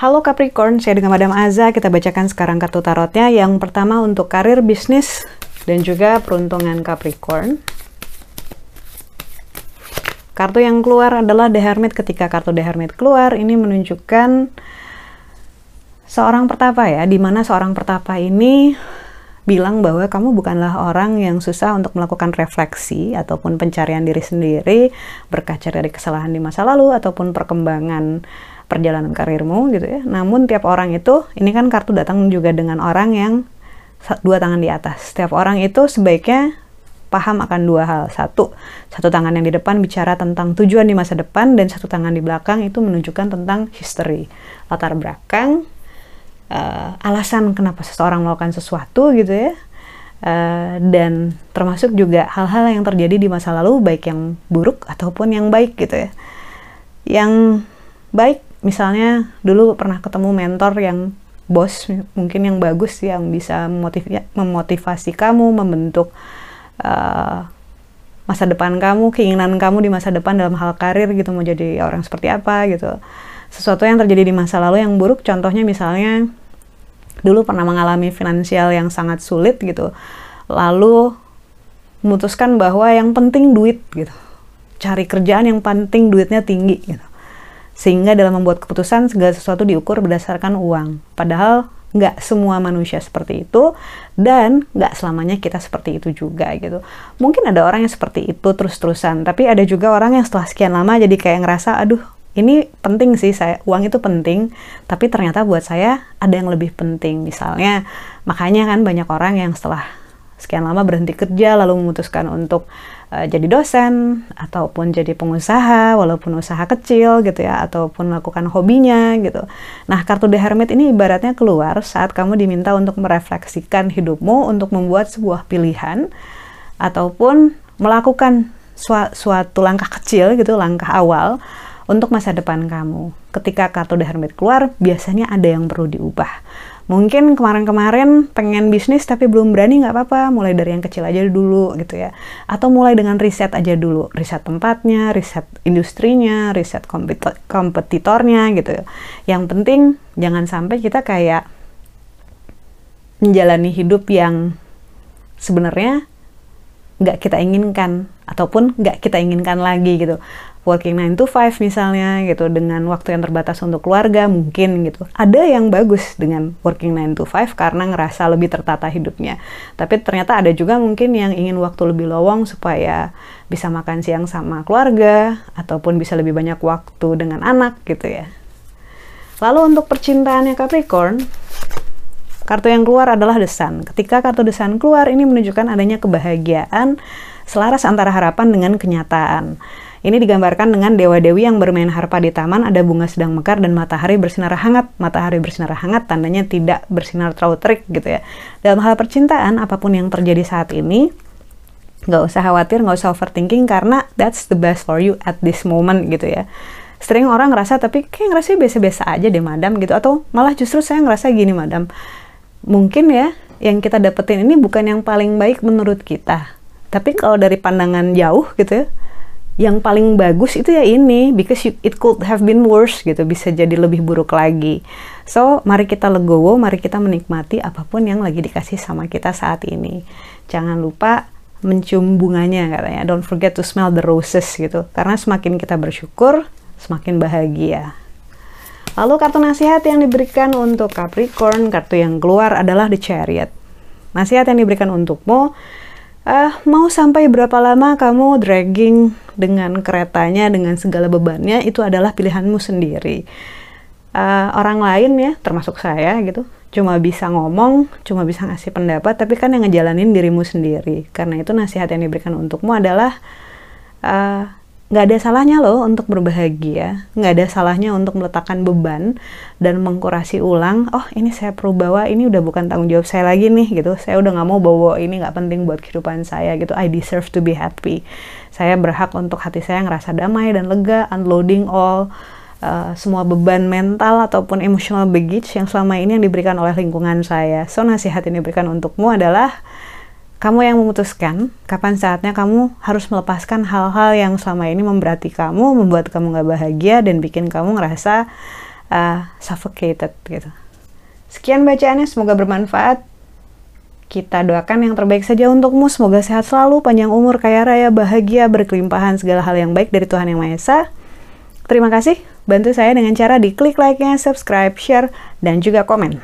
Halo Capricorn, saya dengan Madam Aza. Kita bacakan sekarang kartu tarotnya. Yang pertama untuk karir, bisnis, dan juga peruntungan Capricorn. Kartu yang keluar adalah The Hermit. Ketika kartu The Hermit keluar, ini menunjukkan seorang pertapa ya, di mana seorang pertapa ini bilang bahwa kamu bukanlah orang yang susah untuk melakukan refleksi ataupun pencarian diri sendiri, berkaca dari kesalahan di masa lalu ataupun perkembangan perjalanan karirmu gitu ya. Namun tiap orang itu, ini kan kartu datang juga dengan orang yang dua tangan di atas. Setiap orang itu sebaiknya paham akan dua hal. Satu, satu tangan yang di depan bicara tentang tujuan di masa depan dan satu tangan di belakang itu menunjukkan tentang history, latar belakang, uh, alasan kenapa seseorang melakukan sesuatu gitu ya. Uh, dan termasuk juga hal-hal yang terjadi di masa lalu baik yang buruk ataupun yang baik gitu ya. Yang baik misalnya dulu pernah ketemu mentor yang bos mungkin yang bagus yang bisa memotivasi kamu membentuk uh, masa depan kamu keinginan kamu di masa depan dalam hal karir gitu mau jadi orang seperti apa gitu sesuatu yang terjadi di masa lalu yang buruk contohnya misalnya dulu pernah mengalami finansial yang sangat sulit gitu lalu memutuskan bahwa yang penting duit gitu cari kerjaan yang penting duitnya tinggi gitu sehingga dalam membuat keputusan segala sesuatu diukur berdasarkan uang. Padahal nggak semua manusia seperti itu dan nggak selamanya kita seperti itu juga gitu. Mungkin ada orang yang seperti itu terus-terusan, tapi ada juga orang yang setelah sekian lama jadi kayak ngerasa, aduh ini penting sih saya uang itu penting, tapi ternyata buat saya ada yang lebih penting. Misalnya makanya kan banyak orang yang setelah sekian lama berhenti kerja lalu memutuskan untuk uh, jadi dosen ataupun jadi pengusaha walaupun usaha kecil gitu ya ataupun melakukan hobinya gitu. Nah, kartu The Hermit ini ibaratnya keluar saat kamu diminta untuk merefleksikan hidupmu untuk membuat sebuah pilihan ataupun melakukan suatu langkah kecil gitu, langkah awal untuk masa depan kamu. Ketika kartu The Hermit keluar, biasanya ada yang perlu diubah. Mungkin kemarin-kemarin pengen bisnis tapi belum berani nggak apa-apa. Mulai dari yang kecil aja dulu gitu ya. Atau mulai dengan riset aja dulu. Riset tempatnya riset industrinya riset kompetitornya gitu. Yang penting jangan sampai kita kayak menjalani hidup yang sebenarnya nggak kita inginkan ataupun nggak kita inginkan lagi gitu working 9 to 5 misalnya gitu dengan waktu yang terbatas untuk keluarga mungkin gitu. Ada yang bagus dengan working 9 to 5 karena ngerasa lebih tertata hidupnya. Tapi ternyata ada juga mungkin yang ingin waktu lebih lowong supaya bisa makan siang sama keluarga ataupun bisa lebih banyak waktu dengan anak gitu ya. Lalu untuk percintaannya Capricorn, kartu yang keluar adalah desan. Ketika kartu desan keluar, ini menunjukkan adanya kebahagiaan selaras antara harapan dengan kenyataan. Ini digambarkan dengan dewa-dewi yang bermain harpa di taman, ada bunga sedang mekar dan matahari bersinar hangat. Matahari bersinar hangat tandanya tidak bersinar terlalu terik gitu ya. Dalam hal percintaan, apa pun yang terjadi saat ini, nggak usah khawatir, nggak usah overthinking karena that's the best for you at this moment gitu ya. Sering orang ngerasa tapi kayak ngerasa biasa-biasa aja deh madam gitu atau malah justru saya ngerasa gini madam. Mungkin ya yang kita dapetin ini bukan yang paling baik menurut kita. Tapi kalau dari pandangan jauh gitu ya, yang paling bagus itu ya ini because you, it could have been worse gitu bisa jadi lebih buruk lagi. So mari kita legowo mari kita menikmati apa pun yang lagi dikasih sama kita saat ini. Jangan lupa mencium bunganya katanya. Don't forget to smell the roses gitu. Karena semakin kita bersyukur semakin bahagia lalu kartu nasihat yang diberikan untuk Capricorn kartu yang keluar adalah the chariot nasihat yang diberikan untukmu uh, mau sampai berapa lama kamu dragging dengan keretanya dengan segala bebannya itu adalah pilihanmu sendiri. Uh, orang lain ya, termasuk saya gitu, cuma bisa ngomong, cuma bisa ngasih pendapat, tapi kan yang ngejalanin dirimu sendiri. Karena itu nasihat yang diberikan untukmu adalah uh, nggak ada salahnya loh untuk berbahagia, nggak ada salahnya untuk meletakkan beban dan mengkurasi ulang. Oh ini saya perlu bawa, ini udah bukan tanggung jawab saya lagi nih gitu. Saya udah nggak mau bawa ini nggak penting buat kehidupan saya gitu. I deserve to be happy. Saya berhak untuk hati saya ngerasa damai dan lega, unloading all uh, semua beban mental ataupun emotional baggage yang selama ini yang diberikan oleh lingkungan saya. So nasihat yang diberikan untukmu adalah kamu yang memutuskan kapan saatnya kamu harus melepaskan hal-hal yang selama ini memberati kamu, membuat kamu gak bahagia dan bikin kamu ngerasa uh, suffocated gitu. Sekian bacaannya, semoga bermanfaat. Kita doakan yang terbaik saja untukmu. Semoga sehat selalu, panjang umur, kaya raya, bahagia, berkelimpahan segala hal yang baik dari Tuhan Yang Maha Esa. Terima kasih, bantu saya dengan cara diklik like-nya, subscribe, share, dan juga komen.